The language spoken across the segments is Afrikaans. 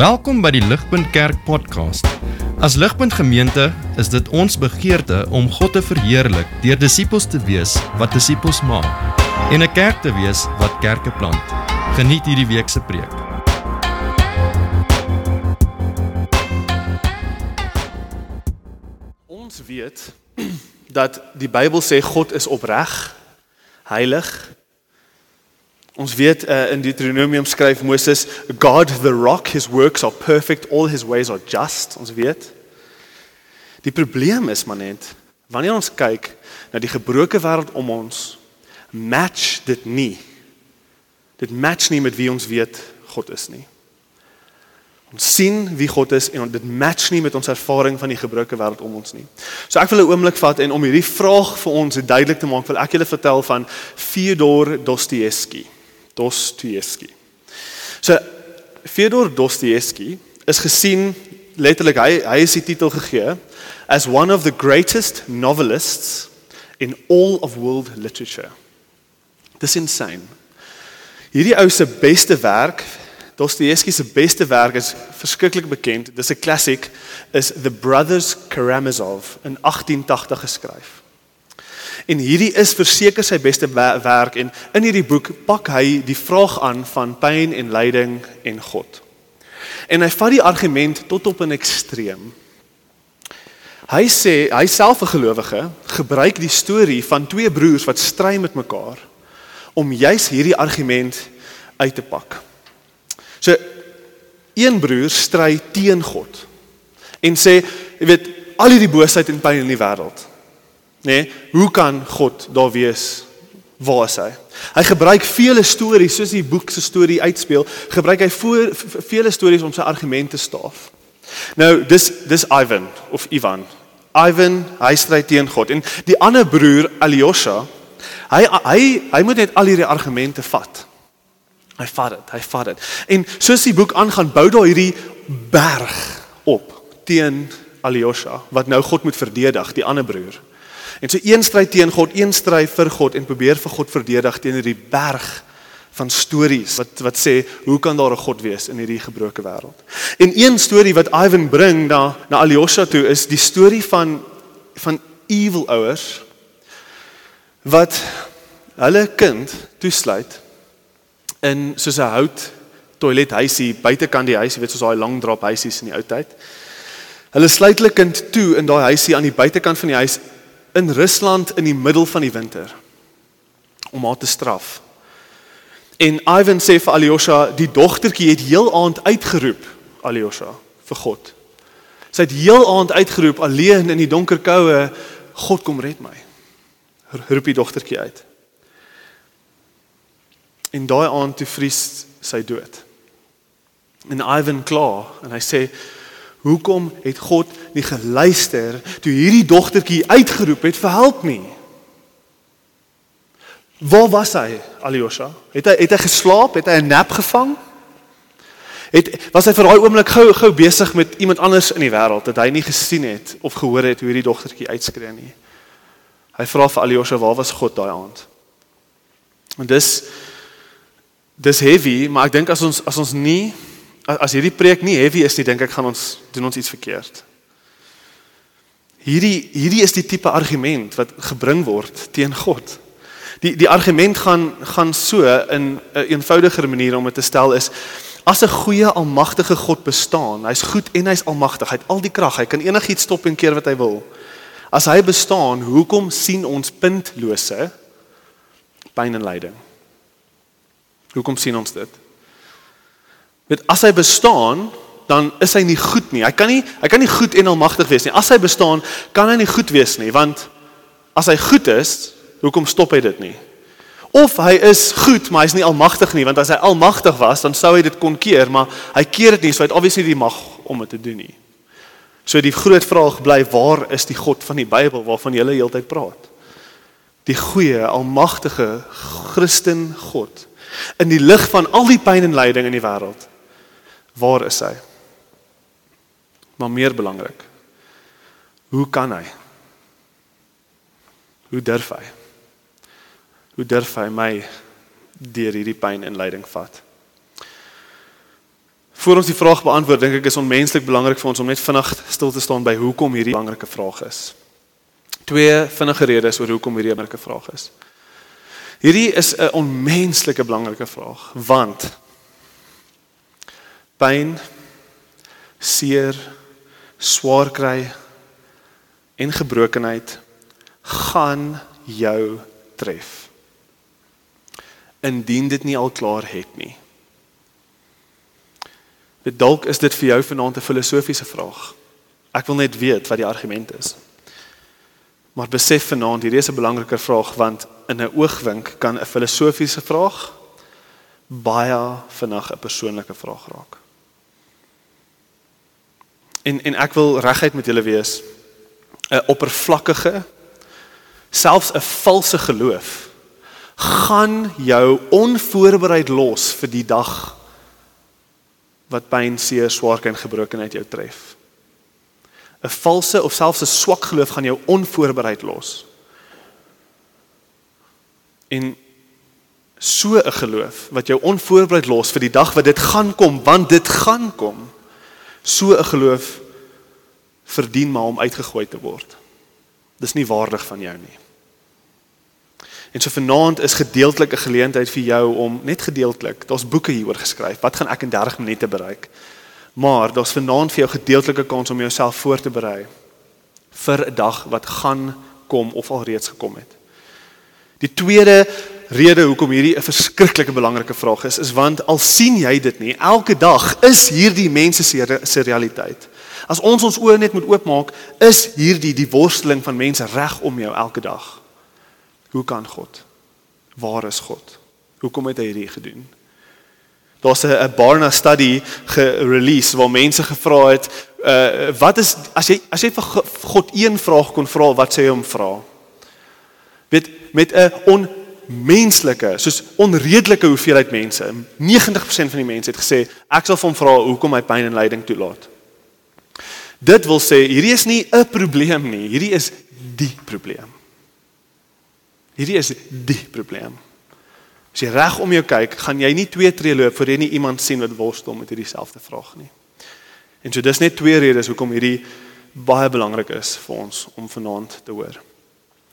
Welkom by die Ligpunt Kerk podcast. As Ligpunt Gemeente is dit ons begeerte om God te verheerlik deur disippels te wees wat disippels maak en 'n kerk te wees wat kerke plant. Geniet hierdie week se preek. Ons weet dat die Bybel sê God is opreg, heilig Ons weet uh, in Deuteronomium skryf Moses, God the rock, his works are perfect, all his ways are just. Ons weet. Die probleem is maar net wanneer ons kyk na die gebroke wêreld om ons, match dit nie. Dit match nie met wie ons weet God is nie. Ons sien wie God is en dit match nie met ons ervaring van die gebroke wêreld om ons nie. So ek wil 'n oomblik vat en om hierdie vraag vir ons duidelik te maak, wil ek julle vertel van Fyodor Dostoevsky. Dostoevsky. So Fyodor Dostoevsky is gesien letterlik hy hy is die titel gegee as one of the greatest novelists in all of world literature. Dis insane. Hierdie ou se beste werk, Dostoevsky se beste werk is verskriklik bekend. Dis 'n klassiek is The Brothers Karamazov in 1880 geskryf. En hierdie is verseker sy beste werk en in hierdie boek pak hy die vraag aan van pyn en lyding en God. En hy vat die argument tot op 'n ekstreem. Hy sê hy self 'n gelowige gebruik die storie van twee broers wat stry met mekaar om juis hierdie argument uit te pak. So een broer stry teen God en sê jy weet al hierdie boosheid en pyn in die wêreld Nee, hoe kan God daar wees? Waar is hy? Hy gebruik vele stories soos die boek se storie uitspeel, gebruik hy voor vele stories om sy argumente te staaf. Nou, dis dis Ivan of Ivan. Ivan, hy stry teen God en die ander broer Alyosha, hy hy hy moet net al hierdie argumente vat. Hy vat dit, hy vat dit. En soos die boek aangaan, bou daar hierdie berg op teen Alyosha wat nou God moet verdedig, die ander broer. En so een stry teen God, een stry vir God en probeer vir God verdedig teen hierdie berg van stories wat wat sê hoe kan daar 'n God wees in hierdie gebroke wêreld. En een storie wat Ivan bring na na Alyosha toe is die storie van van evil ouers wat hulle kind toesluit in soos 'n hout toilet huisie buitekant die huis, jy weet soos daai lang drap huisies in die ou tyd. Hulle sluit hulle kind toe in daai huisie aan die buitekant van die huis in Rusland in die middel van die winter om haar te straf. En Ivan sê vir Alyosha, die dogtertjie het heel aand uitgeroep, Alyosha, vir God. Sy het heel aand uitgeroep alleen in die donker koue, God kom red my. Roep die dogtertjie uit. En daai aand toe vries sy dood. En Ivan kla en hy sê Hoekom het God nie geluister toe hierdie dogtertjie uitgeroep het vir help nie? Waar was hy, Alyosha? Het hy het hy geslaap? Het hy 'n nap gevang? Het was hy vir daai oomblik gou gou besig met iemand anders in die wêreld dat hy nie gesien het of gehoor het hoe hierdie dogtertjie uitskree nie? Hy vra vir Alyosha, waar was God daai aand? En dis dis heavy, maar ek dink as ons as ons nie as hierdie preek nie heavy is nie, dink ek gaan ons doen ons iets verkeerd. Hierdie hierdie is die tipe argument wat gebring word teen God. Die die argument gaan gaan so in 'n een eenvoudiger manier om dit te stel is as 'n goeie almagtige God bestaan, hy's goed en hy's almagtig, hy het al die krag, hy kan enigiets stop en keer wat hy wil. As hy bestaan, hoekom sien ons puntlose pyn en lyding? Hoekom sien ons dit? Weet as hy bestaan, dan is hy nie goed nie. Hy kan nie hy kan nie goed en almagtig wees nie. As hy bestaan, kan hy nie goed wees nie, want as hy goed is, hoekom stop hy dit nie? Of hy is goed, maar hy's nie almagtig nie, want as hy almagtig was, dan sou hy dit kon keer, maar hy keer dit nie, so hy het obviously die mag om dit te doen nie. So die groot vraag bly, waar is die God van die Bybel waarvan jy heeltyd praat? Die goeie, almagtige Christen God in die lig van al die pyn en lyding in die wêreld. Waar is hy? Maar meer belangrik. Hoe kan hy? Hoe durf hy? Hoe durf hy my deur hierdie pyn en lyding vat? Voor ons die vraag beantwoord, dink ek is onmenslik belangrik vir ons om net vinnig stil te staan by hoekom hierdie belangrike vraag is. Twee vinnige redes oor hoekom hierdie 'n belangrike vraag is. Hierdie is 'n onmenslike belangrike vraag want pyn, seer, swaar kry en gebrokenheid gaan jou tref. Indien dit nie al klaar het nie. Dit dalk is dit vir jou vanaand 'n filosofiese vraag. Ek wil net weet wat die argument is. Maar besef vanaand hierdie is 'n belangriker vraag want in 'n oogwink kan 'n filosofiese vraag baie vinnig 'n persoonlike vraag raak. En en ek wil reguit met julle wees 'n oppervlakkige selfs 'n valse geloof gaan jou onvoorbereid los vir die dag wat pyn, seer, swaar en gebrokenheid jou tref. 'n Valse of selfs 'n swak geloof gaan jou onvoorbereid los. En so 'n geloof wat jou onvoorbereid los vir die dag wat dit gaan kom, want dit gaan kom. So 'n geloof verdien maar om uitgegooi te word. Dis nie waardig van jou nie. En so vanaand is gedeeltelik 'n geleentheid vir jou om net gedeeltelik, daar's boeke hieroor geskryf. Wat gaan ek in 30 minute bereik? Maar daar's vanaand vir jou gedeeltelike kans om jouself voor te berei vir 'n dag wat gaan kom of al reeds gekom het. Die tweede rede hoekom hierdie 'n verskriklike belangrike vraag is, is want al sien jy dit nie, elke dag is hierdie mense se se realiteit. As ons ons oë net moet oopmaak, is hierdie die worsteling van mense reg om jou elke dag. Hoe kan God? Waar is God? Hoekom het hy hierdie gedoen? Daar's 'n Barna study gerelease waar mense gevra het, uh wat is as jy as jy vir God een vraag kon vra, wat sê jy hom vra? Weet met 'n onmenslike, soos onredelike hoeveelheid mense, 90% van die mense het gesê ek sal hom vra hoekom hy pyn en lyding toelaat. Dit wil sê hierdie is nie 'n probleem nie, hierdie is die probleem. Hierdie is die probleem. As jy reg om jou kyk, gaan jy nie twee tree loop voor jy nie iemand sien wat worstel met hierdie selfde vraag nie. En so dis net twee redes hoekom hierdie baie belangrik is vir ons om vanaand te hoor.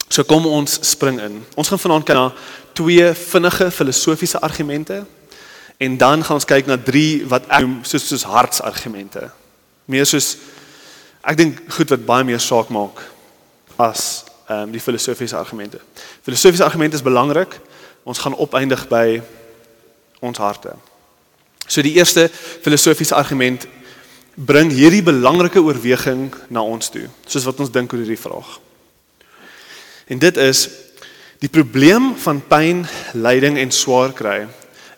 So kom ons spring in. Ons gaan vanaand kyk na twee vinnige filosofiese argumente en dan gaan ons kyk na drie wat ek noem soos soos hartsargumente. Meer soos ek dink goed wat baie meer saak maak as ehm um, die filosofiese argumente. Filosofiese argumente is belangrik. Ons gaan opeindig by ons harte. So die eerste filosofiese argument bring hierdie belangrike oorweging na ons toe, soos wat ons dink oor hierdie vraag. En dit is die probleem van pyn, lyding en swaar kry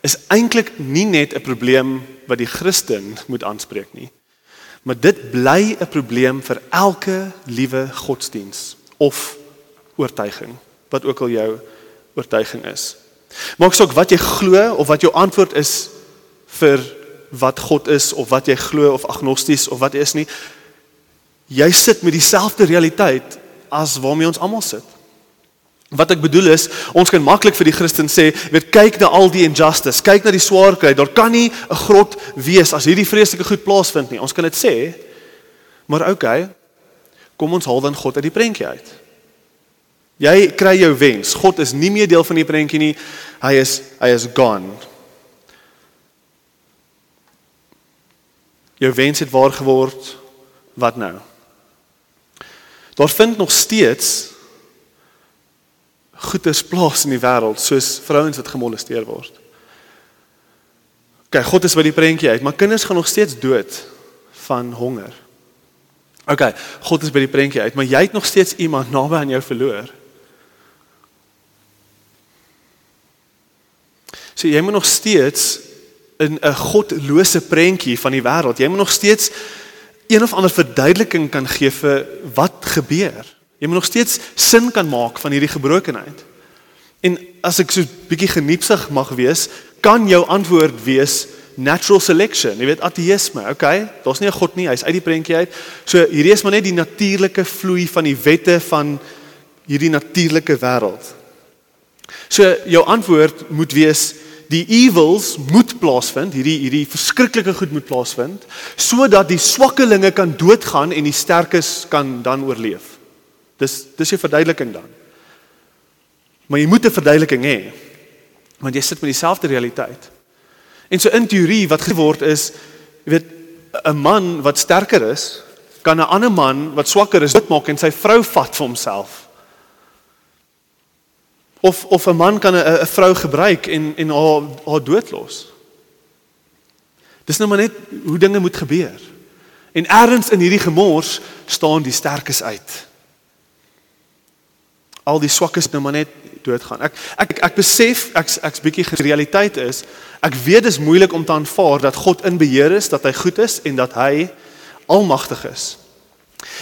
is eintlik nie net 'n probleem wat die Christen moet aanspreek nie. Maar dit bly 'n probleem vir elke liewe godsdiens of oortuiging, wat ook al jou oortuiging is. Maak saak wat jy glo of wat jou antwoord is vir wat God is of wat jy glo of agnosties of wat jy is nie. Jy sit met dieselfde realiteit as waarmee ons almal sit. Wat ek bedoel is, ons kan maklik vir die Christen sê, weet kyk na al die injustice, kyk na die swaar kry. Daar kan nie 'n grot wees as hierdie vreeslike goed plaasvind nie. Ons kan dit sê. Maar okay. Kom ons haal dan God uit die prentjie uit. Jy kry jou wens. God is nie meer deel van die prentjie nie. Hy is hy is gone. Jou wens het waar geword. Wat nou? Daar vind nog steeds goeders plaas in die wêreld soos vrouens wat gemolesteer word. OK, God is by die prentjie uit, maar kinders gaan nog steeds dood van honger. OK, God is by die prentjie uit, maar jy het nog steeds iemand naby aan jou verloor. So jy moet nog steeds in 'n godlose prentjie van die wêreld. Jy moet nog steeds een of ander verduideliking kan gee vir wat gebeur. Jy moet nog steeds sin kan maak van hierdie gebrokenheid. En as ek so 'n bietjie geniepsig mag wees, kan jou antwoord wees natural selection. Jy weet ateïsme, okay? Daar's nie 'n god nie, hy's uit die prentjie uit. So hierdie is maar net die natuurlike vloei van die wette van hierdie natuurlike wêreld. So jou antwoord moet wees die evils moet plaasvind, hierdie hierdie verskriklike goed moet plaasvind sodat die swakkelinge kan doodgaan en die sterkes kan dan oorleef. Dis dis 'n verduideliking dan. Maar jy moet 'n verduideliking hê. Want jy sit met dieselfde realiteit. En so in teorie wat geword is, jy weet 'n man wat sterker is, kan 'n ander man wat swakker is doodmaak en sy vrou vat vir homself. Of of 'n man kan 'n vrou gebruik en en haar haar doodlos. Dis nou maar net hoe dinge moet gebeur. En ergens in hierdie gemors staan die sterkes uit. Al die swakkes nou maar net doodgaan. Ek ek ek besef ek ek's bietjie gerealiteit is. Ek weet dis moeilik om te aanvaar dat God in beheer is, dat hy goed is en dat hy almagtig is.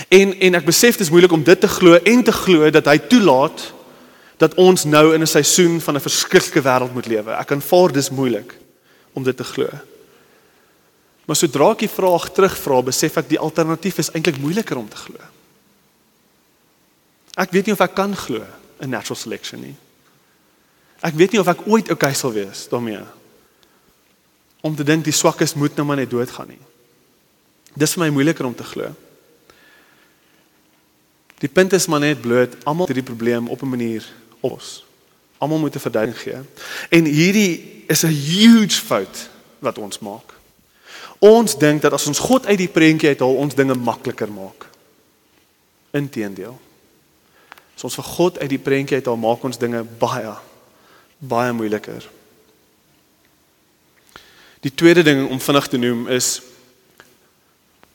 En en ek besef dis moeilik om dit te glo en te glo dat hy toelaat dat ons nou in 'n seisoen van 'n verskriklike wêreld moet lewe. Ek aanvaar dis moeilik om dit te glo. Maar sodra ek die vraag terugvra, besef ek die alternatief is eintlik moeiliker om te glo. Ek weet nie of ek kan glo in natural selection nie. Ek weet nie of ek ooit okay sal wees daarmee. Om te dink die swakkes moet nou maar net doodgaan nie. Dis vir my moeiliker om te glo. Die punt is maar net bloot almal hierdie probleem op 'n manier os. Almal moet 'n verduiding gee. En hierdie is 'n huge fout wat ons maak. Ons dink dat as ons God uit die prentjie uithaal, ons dinge makliker maak. Inteendeel. As ons vir God uit die prentjie uithaal, maak ons dinge baie baie moeiliker. Die tweede ding om vinnig te noem is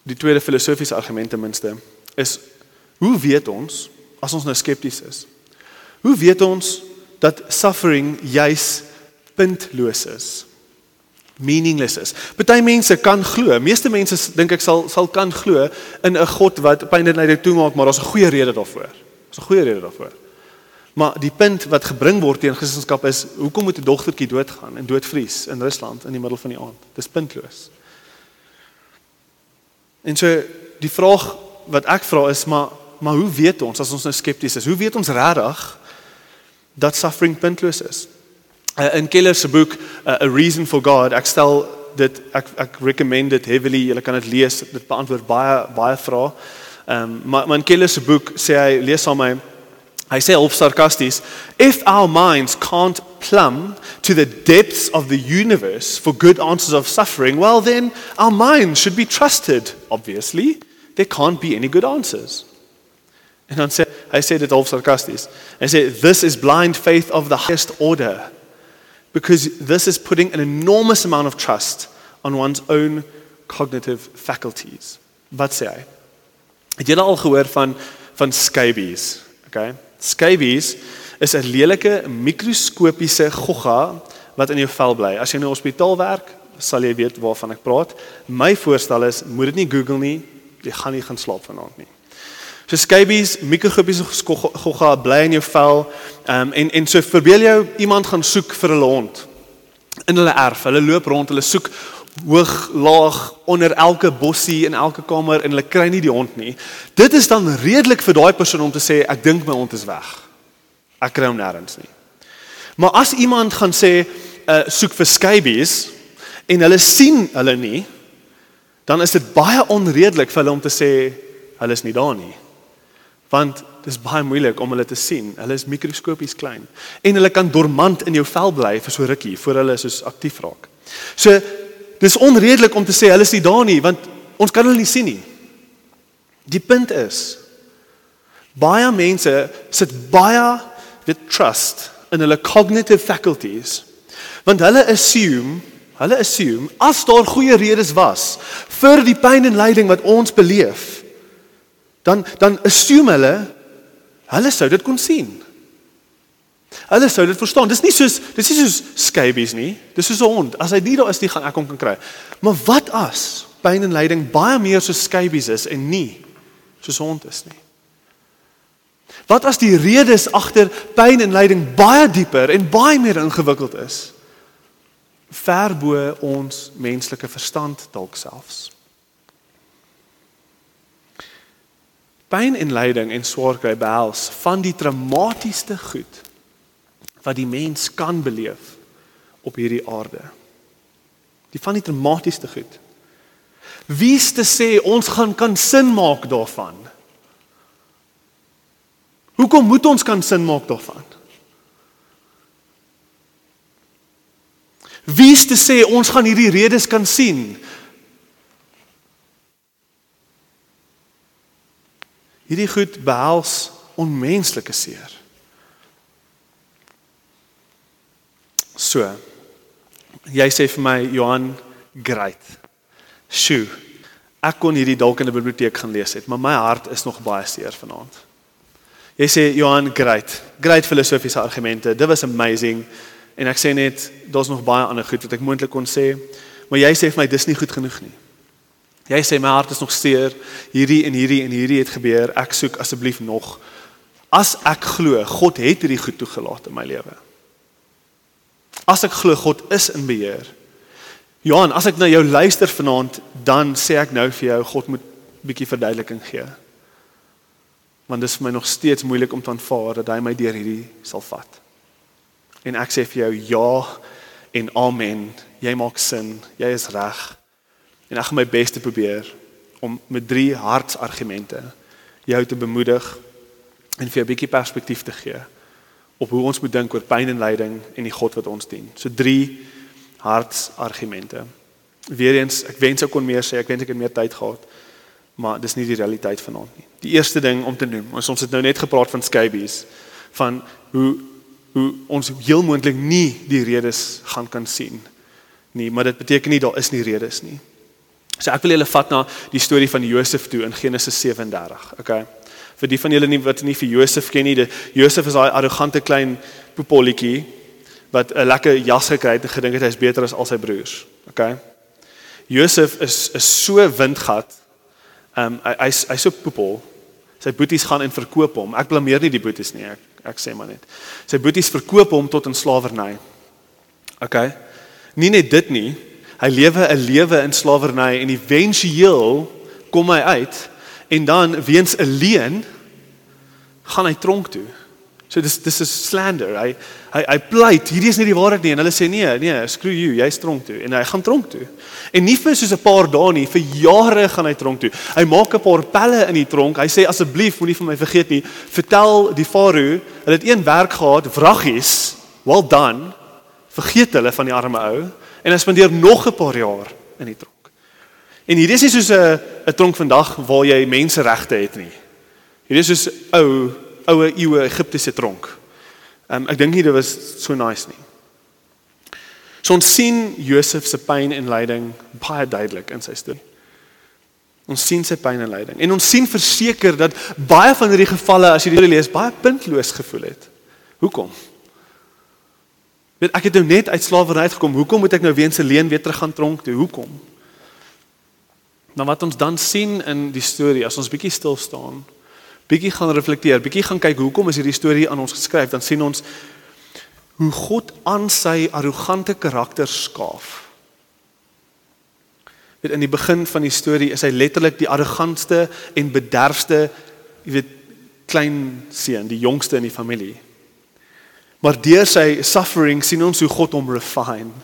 die tweede filosofiese argument ten minste is hoe weet ons as ons nou skepties is? Hoe weet ons dat suffering juis puntloos is? Meaningless is. Party mense kan glo. Meeste mense dink ek sal sal kan glo in 'n God wat pyn en lyding toemaak, maar daar's 'n goeie rede daarvoor. Daar's 'n goeie rede daarvoor. Maar die punt wat gebring word teen Christendom is, hoekom moet 'n dogtertjie doodgaan en doodvries in Rusland in die middel van die aand? Dis puntloos. En so die vraag wat ek vra is, maar maar hoe weet ons as ons nou skepties is? Hoe weet ons regtig dat suffering puntloos is. Uh, in Keller se boek uh, A Reason for God, ek stel dit ek ek recommend dit heavily. Julle kan dit lees. Dit beantwoord baie baie vrae. Ehm um, maar, in Keller se boek sê hy lees aan my Hy sê half sarkasties, if our minds can't plumb to the depths of the universe for good answers of suffering, well then our minds should be trusted, obviously. There can't be any good answers. En dan sê hy sê dit half sarkasties. Hy sê this is blind faith of the highest order because this is putting an enormous amount of trust on one's own cognitive faculties. Wat sê hy? Het julle al gehoor van van scabies? Okay. Scabies is 'n lelike mikroskopiese gogga wat in jou vel bly. As jy in 'n hospitaal werk, sal jy weet waarvan ek praat. My voorstel is, moet dit nie Google nie. Jy gaan nie gaan slaap vanaand nie. So scabies, mikroskopiese gogga bly in jou vel. Ehm um, en en so verbeel jou iemand gaan soek vir hulle hond in hulle erf. Hulle loop rond, hulle soek hoog, laag, onder elke bossie in elke kamer en hulle kry nie die hond nie. Dit is dan redelik vir daai persoon om te sê ek dink my hond is weg. Ek kry hom nêrens nie. Maar as iemand gaan sê uh soek vir scabies en hulle sien hulle nie, dan is dit baie onredelik vir hulle om te sê hulle is nie daar nie want dit is baie moeilik om hulle te sien. Hulle is mikroskopies klein en hulle kan dormant in jou vel bly vir so rukkie voor hulle soos aktief raak. So dis onredelik om te sê hulle is nie daar nie want ons kan hulle nie sien nie. Die punt is baie mense sit baie with trust in hulle cognitive faculties want hulle assume hulle assume as daar goeie redes was vir die pyn en lyding wat ons beleef dan dan assume hulle hulle sou dit kon sien. Hulle sou dit verstaan. Dis nie soos dis nie soos scabies nie. Dis soos 'n hond. As hy nie daar is nie, gaan ek hom kan kry. Maar wat as pyn en lyding baie meer soos scabies is en nie soos hond is nie? Wat as die redes agter pyn en lyding baie dieper en baie meer ingewikkeld is? Ver bo ons menslike verstand dalk selfs. Pyn en lyding en swaar kry behels van die traumatiesste goed wat die mens kan beleef op hierdie aarde. Die van die dramatiesste goed. Wie's te sê ons gaan kan sin maak daarvan? Hoekom moet ons kan sin maak daarvan? Wie's te sê ons gaan hierdie redes kan sien? Hierdie goed behels onmenslike seer. So. Jy sê vir my Johan, great. Sjoe. Ek kon hierdie dalk in 'n biblioteek gaan lees het, maar my hart is nog baie seer vanaand. Jy sê Johan, great. Great filosofiese argumente. Dit was amazing. En ek sê net daar's nog baie ander goed wat ek moontlik kon sê, maar jy sê vir my dis nie goed genoeg nie. Jy sê my hart is nog seer. Hierdie en hierdie en hierdie het gebeur. Ek soek asseblief nog. As ek glo God het hierdie goed toegelaat in my lewe. As ek glo God is in beheer. Johan, as ek na jou luister vanaand, dan sê ek nou vir jou God moet bietjie verduideliking gee. Want dit is vir my nog steeds moeilik om te aanvaar dat hy my deur hierdie sal vat. En ek sê vir jou ja en amen. Jy maak sin. Jy is reg. En ek gaan my bes te probeer om met drie hartsargumente jou te bemoedig en vir jou 'n bietjie perspektief te gee op hoe ons moet dink oor pyn en lyding en die God wat ons dien. So drie hartsargumente. Weereens, ek wens ek kon meer sê, ek wens ek het meer tyd gehad, maar dis nie die realiteit vanaand nie. Die eerste ding om te noem, ons ons het nou net gepraat van skybies, van hoe hoe ons heel moontlik nie die redes gaan kan sien nie, maar dit beteken nie daar is nie redes nie. So ek wil julle vat na die storie van Josef toe in Genesis 37. Okay vir die van julle nie wat nie vir Josef ken nie, Josef is daai arrogante klein poepolletjie wat 'n lekker jas gekry het en gedink het hy is beter as al sy broers. OK. Josef is is so windgat. Ehm um, hy hy's so poepel. Sy boeties gaan en verkoop hom. Ek blameer nie die boeties nie. Ek ek sê maar net. Sy boeties verkoop hom tot in slawerny. OK. Nie net dit nie. Hy lewe 'n lewe in slawerny en éventueel kom hy uit en dan weens 'n leuen gaan hy tronk toe. So dis dis is slander. Hy hy hy pleit, hierdie is nie die waarheid nie en hulle sê nee, nee, screw you, jy's tronk toe en hy gaan tronk toe. En nie vir soos 'n paar dae nie, vir jare gaan hy tronk toe. Hy maak 'n paar pelle in die tronk. Hy sê asseblief moenie vir my vergeet nie. Vertel die farao, hulle het een werk gehad, wraggies. Well done. Vergeet hulle van die arme ou en hy spandeer nog 'n paar jaar in die tronk. En hierdie is nie soos 'n 'n tronk vandag waar jy menseregte het nie. Hierdie is soos ou oue eeue Egiptiese tronk. Um, ek dink nie dit was so nice nie. So ons sien Josef se pyn en lyding baie duidelik in sy storie. Ons sien sy pyn en lyding en ons sien verseker dat baie van hierdie gevalle as jy dit lees baie puntloos gevoel het. Hoekom? Weet ek het nou net uit slawerny uitgekom. Hoekom moet ek nou weer eens 'n leen weer terug gaan tronk toe? Hoekom? Maar wat ons dan sien in die storie as ons bietjie stil staan, bietjie gaan reflekteer, bietjie gaan kyk hoekom is hierdie storie aan ons geskryf, dan sien ons hoe God aan sy arrogante karakter skaaf. Weet in die begin van die storie is hy letterlik die arrogantste en bederfste, jy weet, klein seun, die jongste in die familie. Maar deur sy suffering sien ons hoe God hom refine.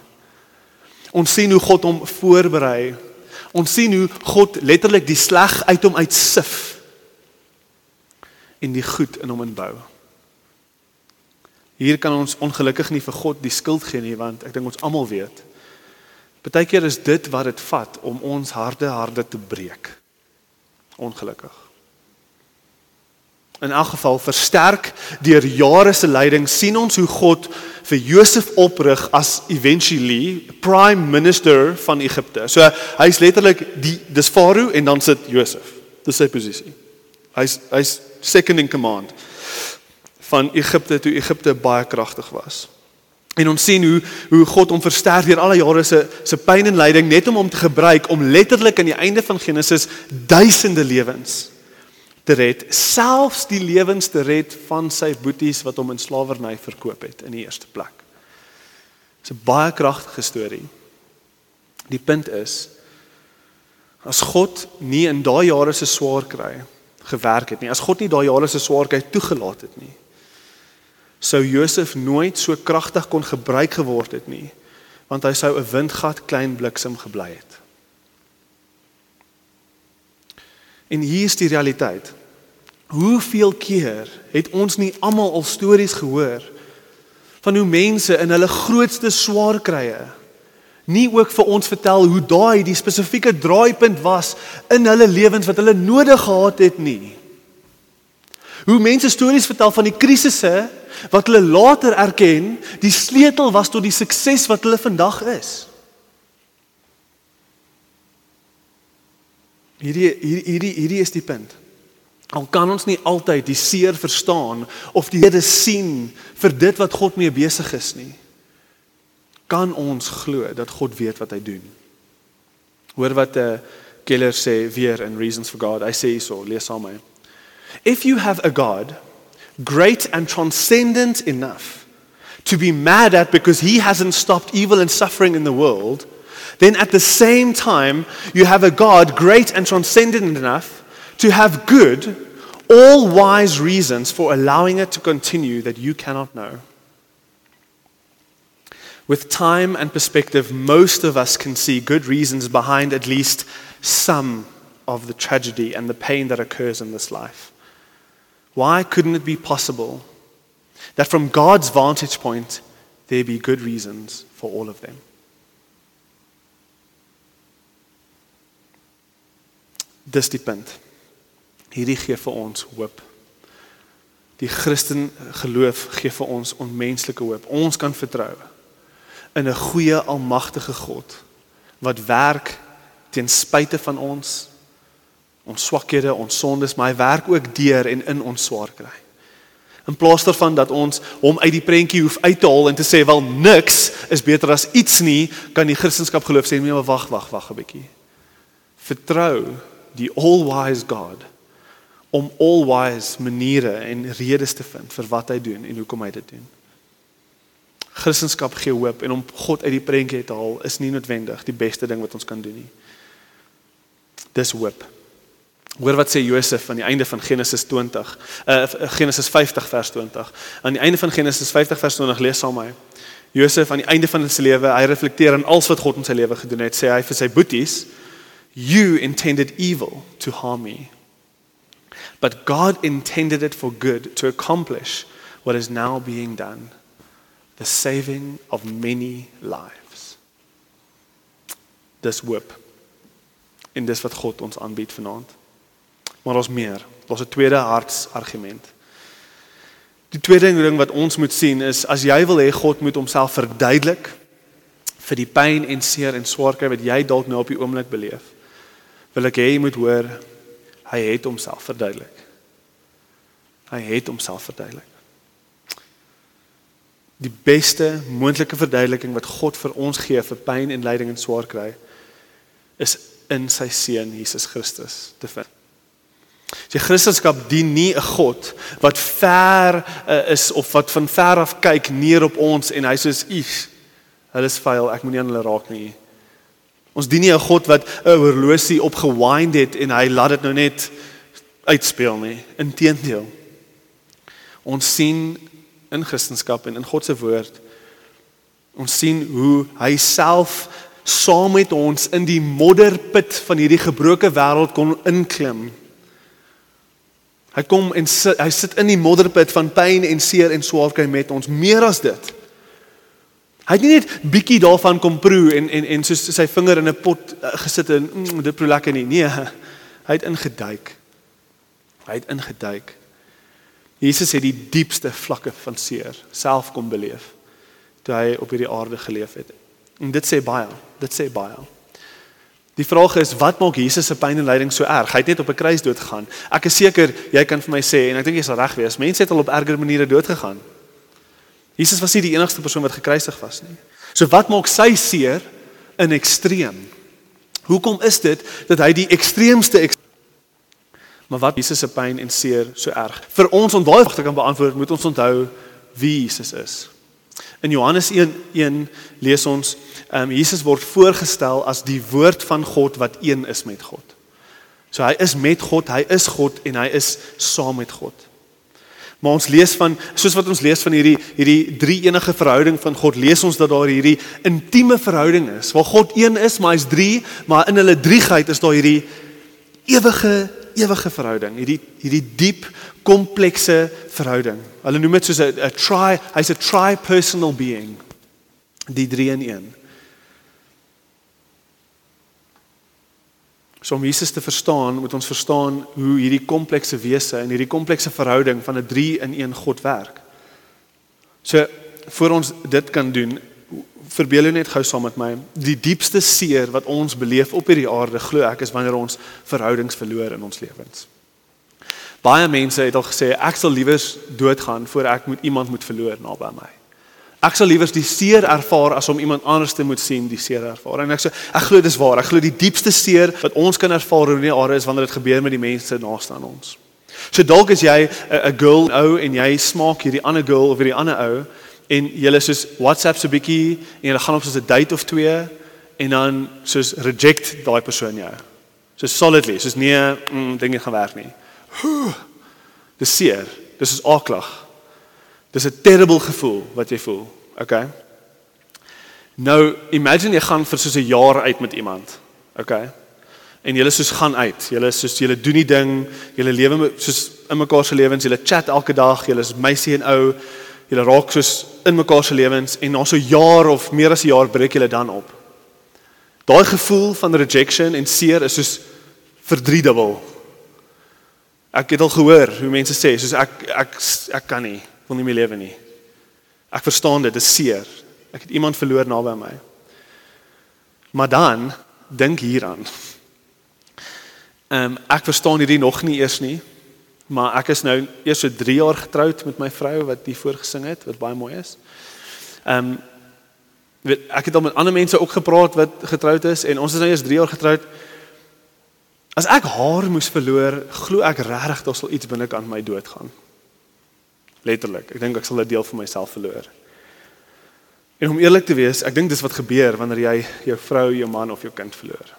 Ons sien hoe God hom voorberei Ons sien hoe God letterlik die sleg uit hom uitsif en die goed in hom inbou. Hier kan ons ongelukkig nie vir God die skuld gee nie want ek dink ons almal weet. Partykeer is dit wat dit vat om ons harde harte te breek. Ongelukkig. In elk geval versterk deur jare se lyding sien ons hoe God vir Josef oprig as eventually prime minister van Egipte. So hy's letterlik die dis Farao en dan sit Josef. Dis sy posisie. Hy's hy's second in command van Egipte toe Egipte baie kragtig was. En ons sien hoe hoe God hom versterk deur al die jare se se pyn en lyding net om hom te gebruik om letterlik aan die einde van Genesis duisende lewens te red, selfs die lewens te red van sy boeties wat hom in slawerny verkoop het in die eerste plek. Dis 'n baie kragtige storie. Die punt is as God nie in daai jare se swaar kry gewerk het nie, as God nie daai jare se swaarheid toegelaat het nie, sou Josef nooit so kragtig kon gebruik geword het nie want hy sou 'n windgat klein bliksem gebly het. En hier is die realiteit. Hoeveel keer het ons nie almal al stories gehoor van hoe mense in hulle grootste swaar krye nie ook vir ons vertel hoe daai die spesifieke draaipunt was in hulle lewens wat hulle nodig gehad het nie. Hoe mense stories vertel van die krisisse wat hulle later erken die sleutel was tot die sukses wat hulle vandag is. Hierdie hierdie hierdie is die punt. Al kan ons nie altyd die seer verstaan of die Here sien vir dit wat God mee besig is nie. Kan ons glo dat God weet wat hy doen? Hoor wat 'n uh, eh, Keller sê weer in Reasons for God. Hy sê hierso, lees saam met my. If you have a God great and transcendent enough to be mad at because he hasn't stopped evil and suffering in the world, then at the same time you have a God great and transcendent enough to have good, all wise reasons for allowing it to continue that you cannot know. With time and perspective, most of us can see good reasons behind at least some of the tragedy and the pain that occurs in this life. Why couldn't it be possible that from God's vantage point, there be good reasons for all of them? Dis die punt. Hierdie gee vir ons hoop. Die Christen geloof gee vir ons onmenslike hoop. Ons kan vertrou in 'n goeie almagtige God wat werk ten spyte van ons ons swakhede, ons sondes, maar hy werk ook deur en in ons swaar kry. In plaas daarvan dat ons hom uit die prentjie hoef uit te haal en te sê wel niks is beter as iets nie, kan die Christendom geloof sê nee, maar wag, wag, wag 'n bietjie. Vertrou die all-wise God om all-wise maniere en redes te vind vir wat hy doen en hoekom hy dit doen. Christendom gee hoop en om God uit die prentjie te haal is nie noodwendig die beste ding wat ons kan doen nie. Dis hoop. Hoor wat sê Josef aan die einde van Genesis 20. Uh Genesis 50 vers 20. Aan die einde van Genesis 50 vers 20 lees saam my. Josef aan die einde van sy lewe, hy reflekteer aan alles wat God in sy lewe gedoen het, sê hy vir sy boeties, You intended evil to harm me. But God intended it for good to accomplish what is now being done the saving of many lives. Dis hoop. En dis wat God ons aanbied vanaand. Maar ons meer. Daar's 'n tweede hartsargument. Die tweede ding wat ons moet sien is as jy wil hê God moet homself verduidelik vir die pyn en seer en swaarkry wat jy dalk nou op die oomblik beleef wil ek hê jy moet hoor hy het homself verduidelik. Hy het homself verduidelik. Die beste moontlike verduideliking wat God vir ons gee vir pyn en lyding en swaar kry is in sy seun Jesus Christus te vind. Die Christendom dien nie 'n God wat ver uh, is of wat van ver af kyk neer op ons en hy sê is hulle is vuil, ek moenie aan hulle raak nie. Ons dien nie 'n God wat 'n horlosie opgewind het en hy laat dit nou net uitspeel nie. Inteendeel. Ons sien in Christendom en in God se woord ons sien hoe hy self saam met ons in die modderput van hierdie gebroke wêreld kon inklim. Hy kom en sit, hy sit in die modderput van pyn en seer en swaarkry met ons meer as dit. Hy het nie net bietjie daarvan kom proe en en en soos sy vinger in 'n pot uh, gesit en mm, dit proe lekker nie. Nee, hy het ingeduik. Hy het ingeduik. Jesus het die diepste vlakke van seer self kom beleef toe hy op hierdie aarde geleef het. En dit sê baie. Dit sê baie. Die vraag is wat maak Jesus se pyn en lyding so erg? Hy het net op 'n kruis dood gegaan. Ek is seker jy kan vir my sê en ek dink jy sal reg wees. Mense het al op erger maniere dood gegaan. Jesus was nie die enigste persoon wat gekruisig was nie. So wat maak sy seer in ekstreem? Hoekom is dit dat hy die ekstreemste ek Maar wat Jesus se pyn en seer so erg? Vir ons om daai vraag te kan beantwoord, moet ons onthou wie Jesus is. In Johannes 1:1 lees ons, ehm um, Jesus word voorgestel as die woord van God wat een is met God. So hy is met God, hy is God en hy is saam met God. Maar ons lees van soos wat ons lees van hierdie hierdie drie enige verhouding van God, lees ons dat daar hierdie intieme verhouding is waar God een is, maar hy's drie, maar in hulle driegheid is daar hierdie ewige ewige verhouding, hierdie hierdie diep komplekse verhouding. Hulle noem dit soos 'n 'n tri, hy's 'n tri-personal being. Die drie in een. So om Jesus te verstaan, moet ons verstaan hoe hierdie komplekse wese en hierdie komplekse verhouding van 'n 3 in 1 God werk. So voor ons dit kan doen, verbeel jou net gou saam met my, die diepste seer wat ons beleef op hierdie aarde, glo ek, is wanneer ons verhoudings verloor in ons lewens. Baie mense het al gesê ek sal liewer doodgaan voor ek moet iemand moet verloor naby my. Ek sal liewer die seer ervaar as om iemand anders te moet sien die seer ervaar. En ek sê ek glo dis waar. Ek glo die diepste seer wat ons kan ervaar in die aarde is wanneer dit gebeur met die mense naaste aan ons. So dalk is jy 'n girl ou en jy smaak hierdie ander girl of hierdie ander ou en julle soos WhatsApp so bietjie en julle gaan op soos 'n date of twee en dan soos reject daai persoon jou. So solidly, soos nee, mm, dinge gaan werk nie. Dis seer. Dis is aaklag. Dis 'n terrible gevoel wat jy voel. Okay? Nou, imagine jy gaan vir soos 'n jaar uit met iemand. Okay? En julle soos gaan uit. Julle soos julle doen die ding, julle lewe soos in mekaar se lewens, julle chat elke dag, julle is meisie en ou. Julle raak soos in mekaar se lewens en na so jaar of meer as 'n jaar breek julle dan op. Daai gevoel van rejection en seer is soos verdriedubbel. Ek het al gehoor hoe mense sê soos ek ek ek kan nie wil nie meer lewe nie. Ek verstaan dit, dit is seer. Ek het iemand verloor naby my. Maar dan dink hieraan. Ehm um, ek verstaan hierdie nog nie eers nie, maar ek is nou eers so 3 jaar getroud met my vrou wat hier voorgesing het, wat baie mooi is. Ehm um, weet ek het al met ander mense ook gepraat wat getroud is en ons is nou eers 3 jaar getroud. As ek haar moes verloor, glo ek regtig daar sal iets binnekant my doodgaan letterlik. Ek dink ek sal 'n deel van myself verloor. En om eerlik te wees, ek dink dis wat gebeur wanneer jy jou vrou, jou man of jou kind verloor.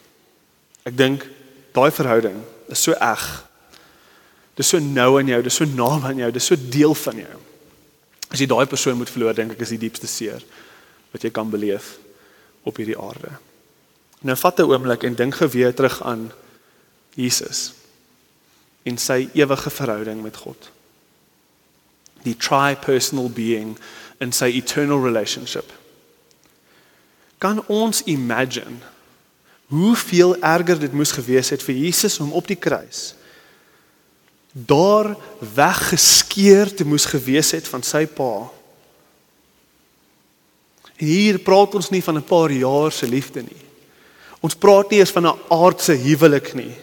Ek dink daai verhouding is so eg. Dis so nou aan jou, dis so naby aan jou, dis so deel van jou. As jy daai persoon moet verloor, dink ek is die diepste seer wat jy kan beleef op hierdie aarde. Nou vat 'n oomblik en dink geweet terug aan Jesus en sy ewige verhouding met God die tri-personal being in sy eternal relationship. Kan ons imagine hoeveel erger dit moes gewees het vir Jesus om op die kruis daar weggeskeur te moes gewees het van sy pa. En hier praat ons nie van 'n paar jaar se liefde nie. Ons praat nie eens van 'n aardse huwelik nie.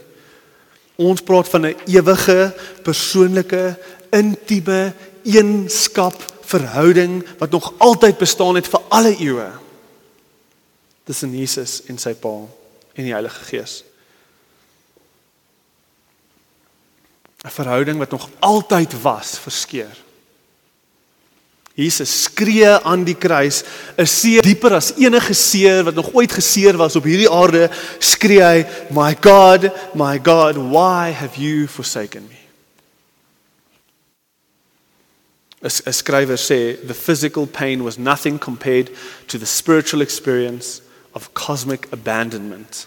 Ons praat van 'n ewige, persoonlike, intieme, eenskap verhouding wat nog altyd bestaan het vir alle eeue tussen Jesus en sy Pa en die Heilige Gees. 'n Verhouding wat nog altyd was verskeur. Jesus skree aan die kruis, 'n seer dieper as enige seer wat nog ooit geseer was op hierdie aarde, skree hy, "My God, my God, why have you forsaken me?" 'n skrywer sê the physical pain was nothing compared to the spiritual experience of cosmic abandonment.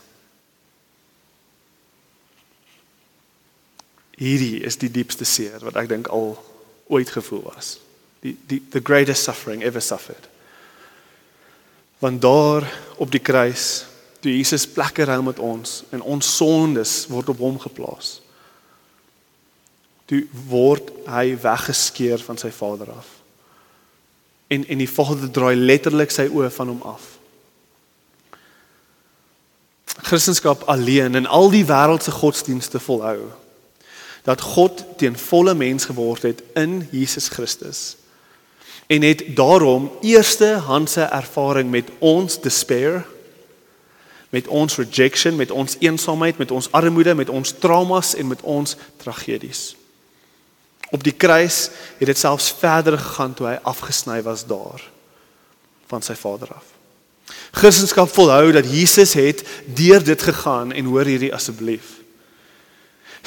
Hierdie is die diepste seer wat ek dink al ooit gevoel was. Die die the greatest suffering ever suffered. Want daar op die kruis, toe Jesus plekke ruim met ons en ons sondes word op hom geplaas toe word hy weggeskeur van sy vader af. En en die vader draai letterlik sy oë van hom af. Christendom alleen en al die wêreldse godsdienste volhou dat God teen volle mens geword het in Jesus Christus en het daarom eerste handse ervaring met ons despair met ons rejection met ons eensaamheid met ons armoede met ons traumas en met ons tragedies Op die kruis het dit selfs verder gegaan toe hy afgesny was daar van sy Vader af. Christendom volhou dat Jesus het deur dit gegaan en hoor hierdie asseblief.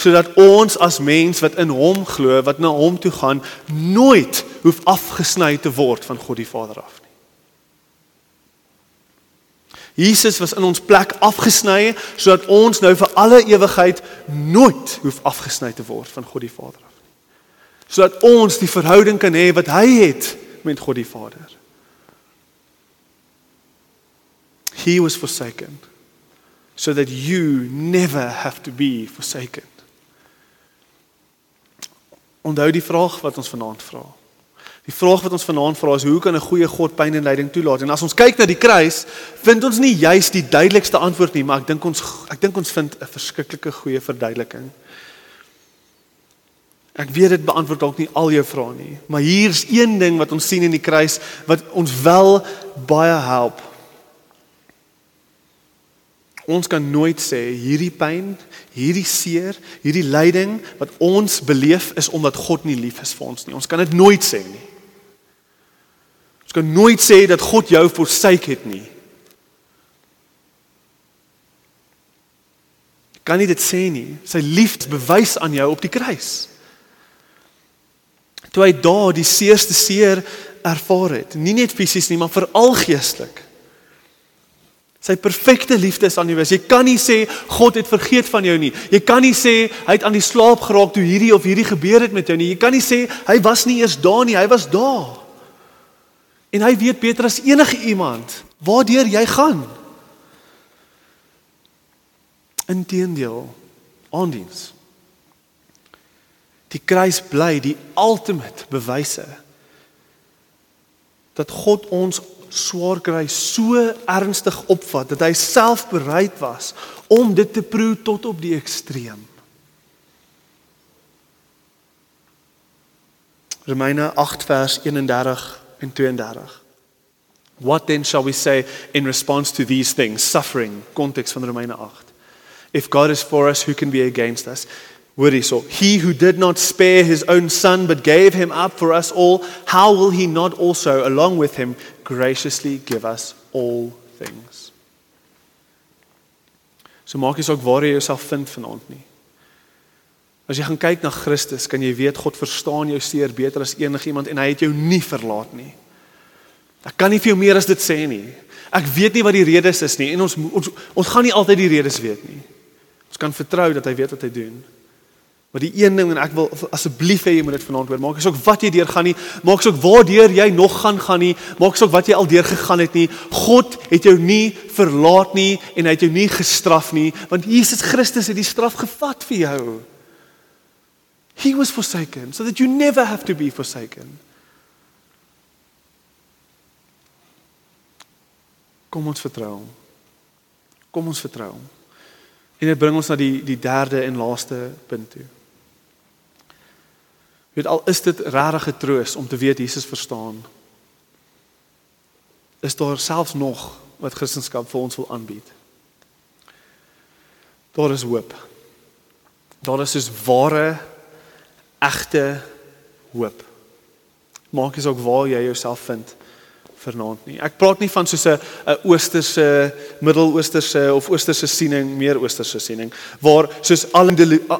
Sodat ons as mens wat in hom glo, wat na hom toe gaan, nooit hoef afgesny te word van God die Vader af nie. Jesus was in ons plek afgesny sodat ons nou vir alle ewigheid nooit hoef afgesny te word van God die Vader af nie. Sodat ons die verhouding kan hê wat hy het met God die Vader. He was forsaken so that you never have to be forsaken. Onthou die vraag wat ons vanaand vra. Die vraag wat ons vanaand vra is hoe kan 'n goeie God pyn en lyding toelaat? En as ons kyk na die kruis, vind ons nie juis die duidelikste antwoord nie, maar ek dink ons ek dink ons vind 'n verskriklike goeie verduideliking. Ek weet dit beantwoord dalk nie al jou vrae nie, maar hier's een ding wat ons sien in die kruis wat ons wel baie help. Ons kan nooit sê hierdie pyn, hierdie seer, hierdie lyding wat ons beleef is omdat God nie lief is vir ons nie. Ons kan dit nooit sê nie. Ons kan nooit sê dat God jou versuik het nie. Kan nie dit sê nie. Sy liefde bewys aan jou op die kruis. Toe hy daar die seerste seer ervaar het, nie net fisies nie, maar veral geestelik. Sy perfekte liefde is aan jou. Jy kan nie sê God het vergeet van jou nie. Jy kan nie sê hy het aan die slaap geraak toe hierdie of hierdie gebeur het met jou nie. Jy kan nie sê hy was nie eers daar nie, hy was daar. En hy weet beter as enige iemand waardeur jy gaan. Inteendeel, aandiens. Die kruis bly die ultimate bewyse dat God ons swaar kry so ernstig opvat dat hy self bereid was om dit te proe tot op die ekstreem. Romeine 8 vers 31 en 32. What then shall we say in response to these things? Suffering, konteks van Romeine 8. If God is for us, who can be against us? Word hierso. He who did not spare his own son but gave him up for us all, how will he not also along with him graciously give us all things? So maak nie saak waar jy jouself vind vanaand nie. As jy gaan kyk na Christus, kan jy weet God verstaan jou seer beter as enigiemand en hy het jou nie verlaat nie. Ek kan nie vir jou meer as dit sê nie. Ek weet nie wat die redes is nie en ons ons ons gaan nie altyd die redes weet nie. Ons kan vertrou dat hy weet wat hy doen. Maar die een ding en ek wil asseblief hê jy moet dit vanaand hoor. Maak asook wat jy deur gaan nie, maak asook waardeur jy nog gaan gaan nie, maak asook wat jy al deur gegaan het nie. God het jou nie verlaat nie en hy het jou nie gestraf nie, want Jesus Christus het die straf gevat vir jou. He was forsaken so that you never have to be forsaken. Kom ons vertrou hom. Kom ons vertrou hom. En dit bring ons na die die derde en laaste punt toe. Weet al is dit regtig getroos om te weet Jesus verstaan. Is daar selfs nog wat Christendom vir ons wil aanbied? Daar is hoop. Daar is dus ware egte hoop. Maak nie saak waar jy jouself vind vanaand nie. Ek praat nie van soos 'n 'n oosterse, middeloosterse of oosterse siening, meer oosterse siening waar soos al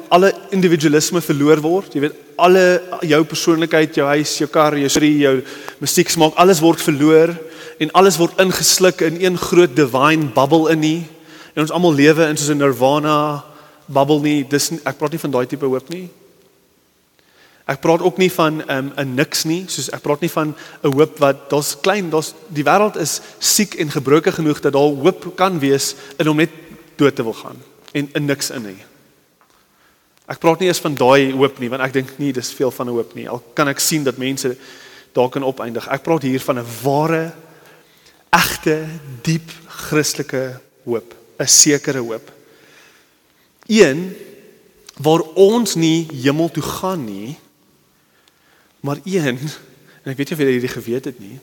alle individualisme verloor word. Jy weet, alle jou persoonlikheid, jou huis, jou kar, jou storie, jou musiek smaak, alles word verloor en alles word ingesluk in een groot divine bubble in nie. En ons almal lewe in soos 'n nirvana bubble nie. Dis ek praat nie van daai tipe hoop nie. Ek praat ook nie van 'n um, 'n niks nie, soos ek praat nie van 'n hoop wat daar's klein, daar's die wêreld is siek en gebroke genoeg dat daar hoop kan wees in om net dood te wil gaan en 'n niks in nie. Ek praat nie eens van daai hoop nie, want ek dink nie dis veel van 'n hoop nie. Al kan ek sien dat mense daar kan opeindig. Ek praat hier van 'n ware egte diep Christelike hoop, 'n sekere hoop. Een waar ons nie hemel toe gaan nie, Maar een, en ek weet nie of jy hierdie geweet het nie,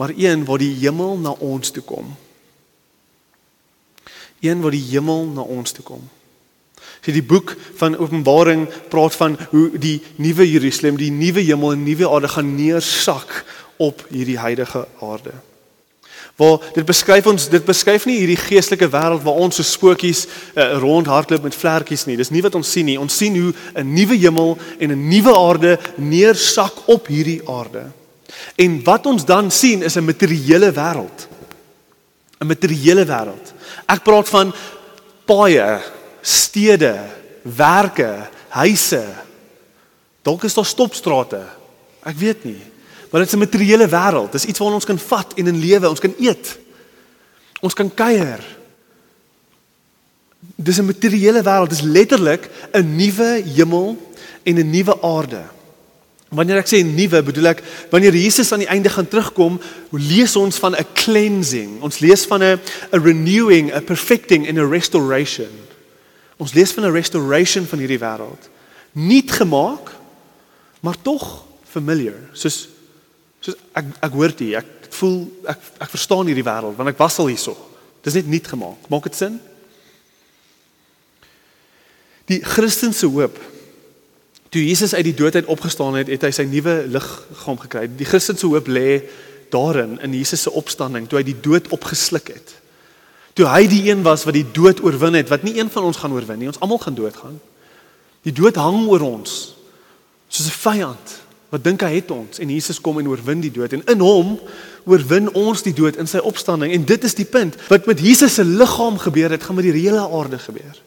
maar een waar die hemel na ons toe kom. Een waar die hemel na ons toe kom. Sien die boek van Openbaring praat van hoe die nuwe Jerusalem, die nuwe hemel en nuwe aarde gaan neersak op hierdie huidige aarde. Waar dit beskryf ons dit beskryf nie hierdie geestelike wêreld waar ons so spokies uh, rondhardloop met vlekkies nie. Dis nie wat ons sien nie. Ons sien hoe 'n nuwe hemel en 'n nuwe aarde neersak op hierdie aarde. En wat ons dan sien is 'n materiële wêreld. 'n Materiële wêreld. Ek praat van paaie, stede, werke, huise. Dalk is daar stopstrate. Ek weet nie. Maar dit is 'n materiële wêreld. Dis iets waarna ons kan vat en in lewe, ons kan eet. Ons kan kuier. Dis 'n materiële wêreld. Dis letterlik 'n nuwe hemel en 'n nuwe aarde. Wanneer ek sê nuwe, bedoel ek wanneer Jesus aan die einde gaan terugkom, lees ons van 'n cleansing. Ons lees van 'n 'n renewing, 'n perfecting en 'n restoration. Ons lees van 'n restoration van hierdie wêreld. Nuut gemaak, maar tog familiar. Soos soos ek ek hoor dit, ek voel ek ek verstaan hierdie wêreld want ek was al hierso. Dis net nuut gemaak. Maak dit sin? Die Christelike hoop. Toe Jesus uit die dood uit opgestaan het, het hy sy nuwe liggaam gekry. Die Christelike hoop lê daarin in Jesus se opstanding toe hy die dood opgesluk het. Toe hy die een was wat die dood oorwin het, wat nie een van ons gaan oorwin nie. Ons almal gaan doodgaan. Die dood hang oor ons soos 'n vyand wat dink hy het ons? En Jesus kom en oorwin die dood. En in hom oorwin ons die dood in sy opstanding. En dit is die punt wat met Jesus se liggaam gebeur het gaan met die hele aarde gebeur.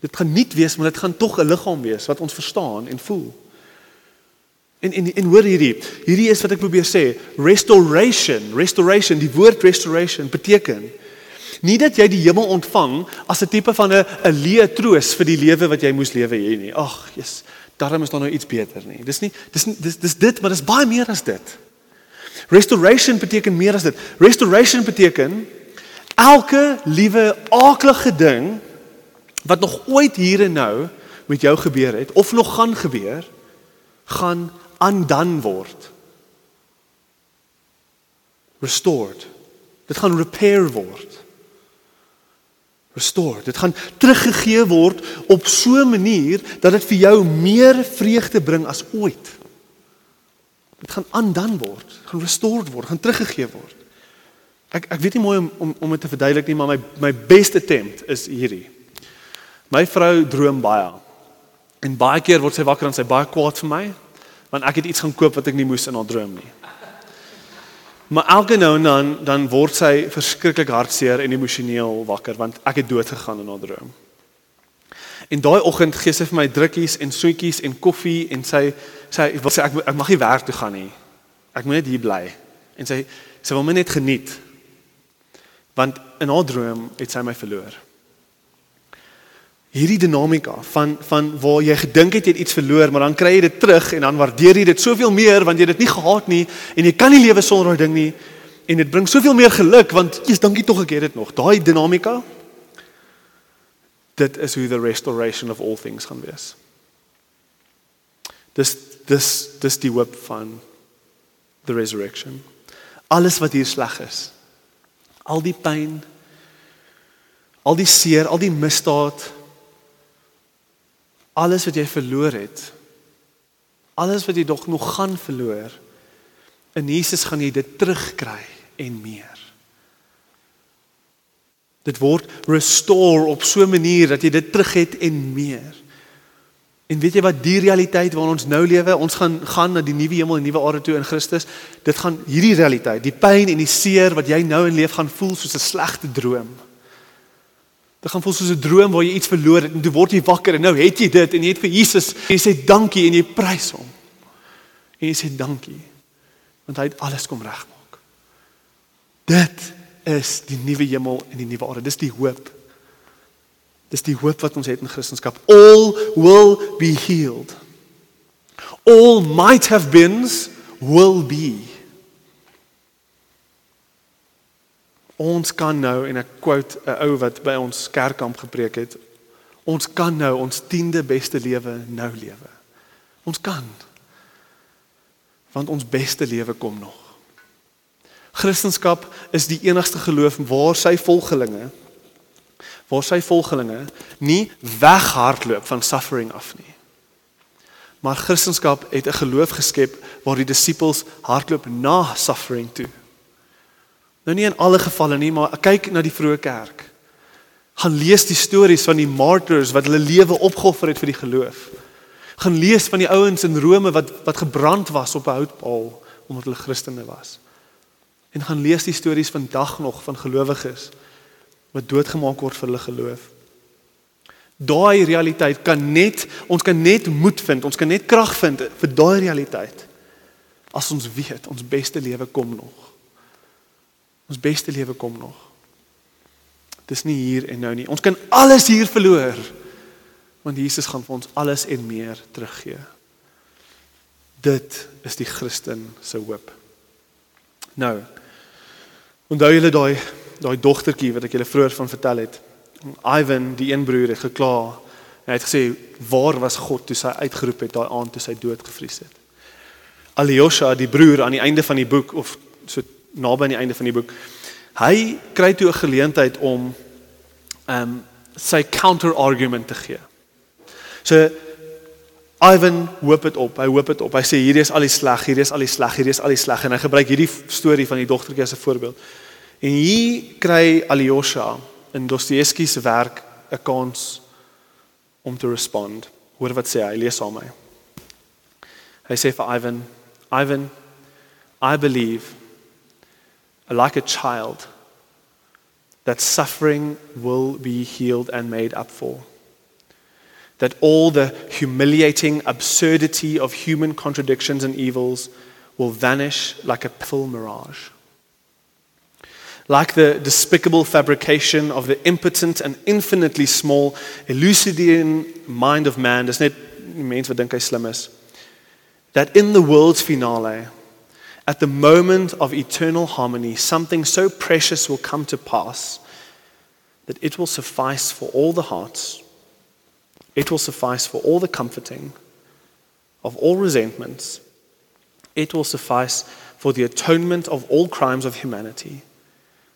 Dit gaan nie wees maar dit gaan tog 'n liggaam wees wat ons verstaan en voel. En en en hoor hierdie, hierdie is wat ek probeer sê, restoration, restoration, die woord restoration beteken nie dat jy die hemel ontvang as 'n tipe van 'n 'n leë troos vir die lewe wat jy moes lewe hier nie. Ag, Jesus, daarom is daar nou iets beter nie. Dis nie dis dis dis dit, maar dis baie meer as dit. Restoration beteken meer as dit. Restoration beteken elke liewe aaklige ding wat nog ooit hier en nou met jou gebeur het of nog gaan gebeur, gaan undone word. Restored. Dit gaan repair word. Restored. Dit gaan teruggegee word op so 'n manier dat dit vir jou meer vreugde bring as ooit. Dit gaan undone word, gaan restored word, gaan teruggegee word. Ek ek weet nie mooi om om om dit te verduidelik nie, maar my my beste attempt is hierdie. My vrou droom baie. En baie keer word sy wakker en sy baie kwaad vir my want ek het iets gaan koop wat ek nie moes in haar droom nie. Maar elke nou en dan dan word sy verskriklik hartseer en emosioneel wakker want ek het dood gegaan in haar droom. En daai oggend gee sy vir my drukkies en soetjies en koffie en sy sy wil sê ek ek mag nie werk toe gaan nie. Ek moet net hier bly. En sy sy wil my net geniet. Want in haar droom het sy my verloor hierdie dinamika van van waar jy gedink het jy het iets verloor, maar dan kry jy dit terug en dan waardeer jy dit soveel meer want jy het dit nie gehad nie en jy kan nie lewe sonder daai ding nie en dit bring soveel meer geluk want jy's dankie tog ek het dit nog. Daai dinamika dit is hoe the restoration of all things gaan wees. Dis dis dis die hoop van the resurrection. Alles wat hier sleg is. Al die pyn, al die seer, al die misdaad, alles wat jy verloor het alles wat jy nog nog gaan verloor in Jesus gaan jy dit terugkry en meer. Dit word restore op so 'n manier dat jy dit terug het en meer. En weet jy wat die realiteit waarin ons nou lewe? Ons gaan gaan na die nuwe hemel en nuwe aarde toe in Christus. Dit gaan hierdie realiteit die pyn en die seer wat jy nou in leef gaan voel soos 'n slegte droom Dit gaan voel soos 'n droom waar jy iets verloor het en toe word jy wakker en nou het jy dit en jy het vir Jesus en jy sê dankie en jy prys hom. En jy sê dankie want hy het alles kom regmaak. Dit is die nuwe hemel en die nuwe aarde. Dis die hoop. Dis die hoop wat ons het in Christendom. All will be healed. All might have beens will be. Ons kan nou en ek quote 'n ou wat by ons kerkkamp gepreek het. Ons kan nou ons 10de beste lewe nou lewe. Ons kan. Want ons beste lewe kom nog. Christendom is die enigste geloof waar sy volgelinge waar sy volgelinge nie weghardloop van suffering af nie. Maar Christendom het 'n geloof geskep waar die disippels hardloop na suffering toe Nou nie in alle gevalle nie, maar kyk na die vroeë kerk. Gaan lees die stories van die martyrs wat hulle lewe opgeoffer het vir die geloof. Gaan lees van die ouens in Rome wat wat gebrand was op 'n houtpaal omdat hulle Christene was. En gaan lees die stories vandag nog van gelowiges wat doodgemaak word vir hulle geloof. Daai realiteit kan net ons kan net moed vind, ons kan net krag vind vir daai realiteit. As ons weet ons beste lewe kom nog. Ons beste lewe kom nog. Dis nie hier en nou nie. Ons kan alles hier verloor. Want Jesus gaan vir ons alles en meer teruggee. Dit is die Christen se hoop. Nou. Onthou julle daai daai dogtertjie wat ek julle vroeër van vertel het? Ivan, die een broer het gekla. Hy het gesê, "Waar was God toe sy uitgeroep het daai aand toe sy dood gevries het?" Alyosha, die broer aan die einde van die boek of so naby aan die einde van die boek, hy kry toe 'n geleentheid om ehm um, sy counter argument te gee. So Ivan hoop dit op. Hy hoop dit op. Hy sê hierdie is al die sleg, hierdie is al die sleg, hierdie is al die sleg en hy gebruik hierdie storie van die dogtertjie as 'n voorbeeld. En hier kry Alyosha in Dostoevsky se werk 'n kans om te respond. Hoor wat sê hy? Lees saam met my. Hy sê vir Ivan, Ivan, I believe like a child that suffering will be healed and made up for. That all the humiliating absurdity of human contradictions and evils will vanish like a pill mirage like the despicable fabrication of the impotent and infinitely small Eleusinian mind of man, net mense wat dink hy slim. That in the world's finale, at the moment of eternal harmony, something so precious will come to pass that it will suffice for all the hearts, it will suffice for all the comforting of all resentments, it will suffice for the atonement of all crimes of humanity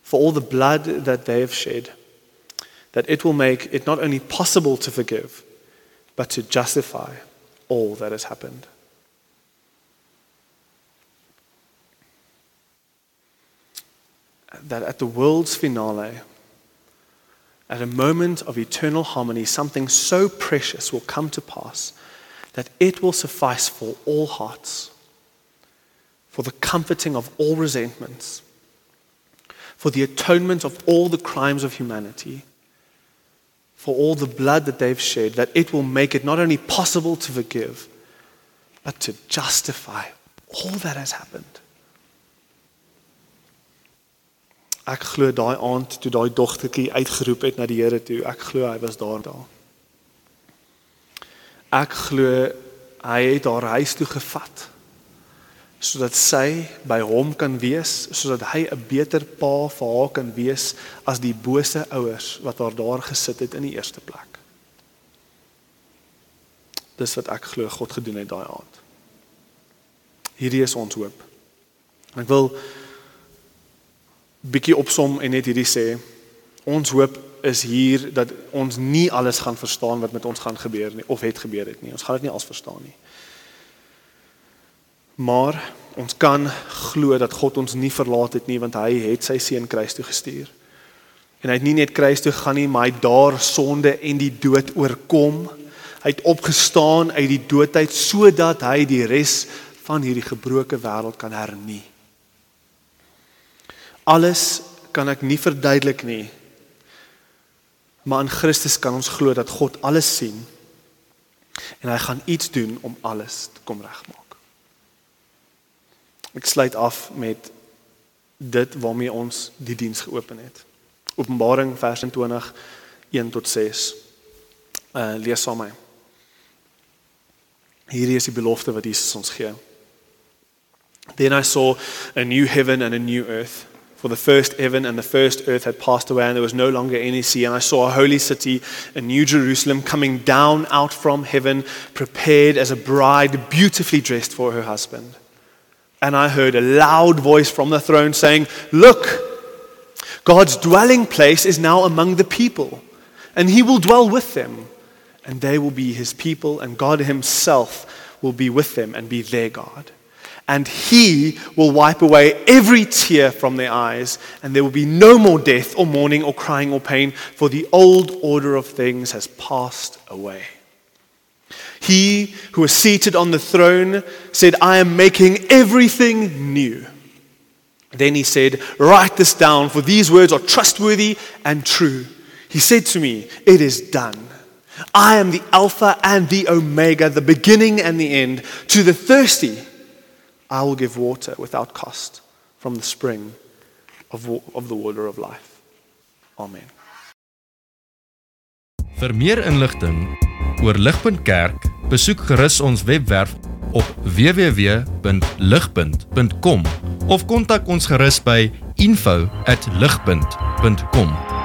for all the blood that they have shed, that it will make it not only possible to forgive, but to justify all that has happened. That at the world's finale, at a moment of eternal harmony, something so precious will come to pass that it will suffice for all hearts, for the comforting of all resentments for the atonement of all the crimes of humanity, for all the blood that they've shed, that it will make it not only possible to forgive, but to justify all that has happened. Ek glo daai aand toe daai dogtertjie uitgeroep het na die Here toe, ek glo hy was daar daar. Ek glo hy het haar huis toe gevat sodat sy by hom kan wees, sodat hy 'n beter pa vir haar kan wees as die bose ouers wat haar daar gesit het in die eerste plek. Dis wat ek glo God gedoen het daai aand. Hierdie is ons hoop. Ek wil bietjie opsom en net hierdie sê. Ons hoop is hier dat ons nie alles gaan verstaan wat met ons gaan gebeur nie of het gebeur het nie. Ons gaan dit nie als verstaan nie. Maar ons kan glo dat God ons nie verlaat het nie want hy het sy seun kruis toe gestuur. En hy het nie net kruis toe gaan nie, maar hy daar sonde en die dood oorkom. Hy het opgestaan uit die doodheid sodat hy die res van hierdie gebroke wêreld kan hernie. Alles kan ek nie verduidelik nie. Maar in Christus kan ons glo dat God alles sien en hy gaan iets doen om alles te kom regmaak. Ek sluit af met dit waarmee ons die diens geopen het. Openbaring vers 20 1 tot 6. Uh lees saam met my. Hierdie is die belofte wat Jesus ons gee. Then I saw a new heaven and a new earth. For the first heaven and the first earth had passed away, and there was no longer any sea. And I saw a holy city, a new Jerusalem, coming down out from heaven, prepared as a bride, beautifully dressed for her husband. And I heard a loud voice from the throne saying, Look, God's dwelling place is now among the people, and he will dwell with them, and they will be his people, and God himself will be with them and be their God. And he will wipe away every tear from their eyes, and there will be no more death or mourning or crying or pain, for the old order of things has passed away. He who was seated on the throne said, I am making everything new. Then he said, Write this down, for these words are trustworthy and true. He said to me, It is done. I am the Alpha and the Omega, the beginning and the end. To the thirsty, I will give water without cost from the spring of, of the water of life. Amen. Vir meer inligting oor Ligpunt Kerk, besoek gerus ons webwerf op www.ligpunt.com of kontak ons gerus by info@ligpunt.com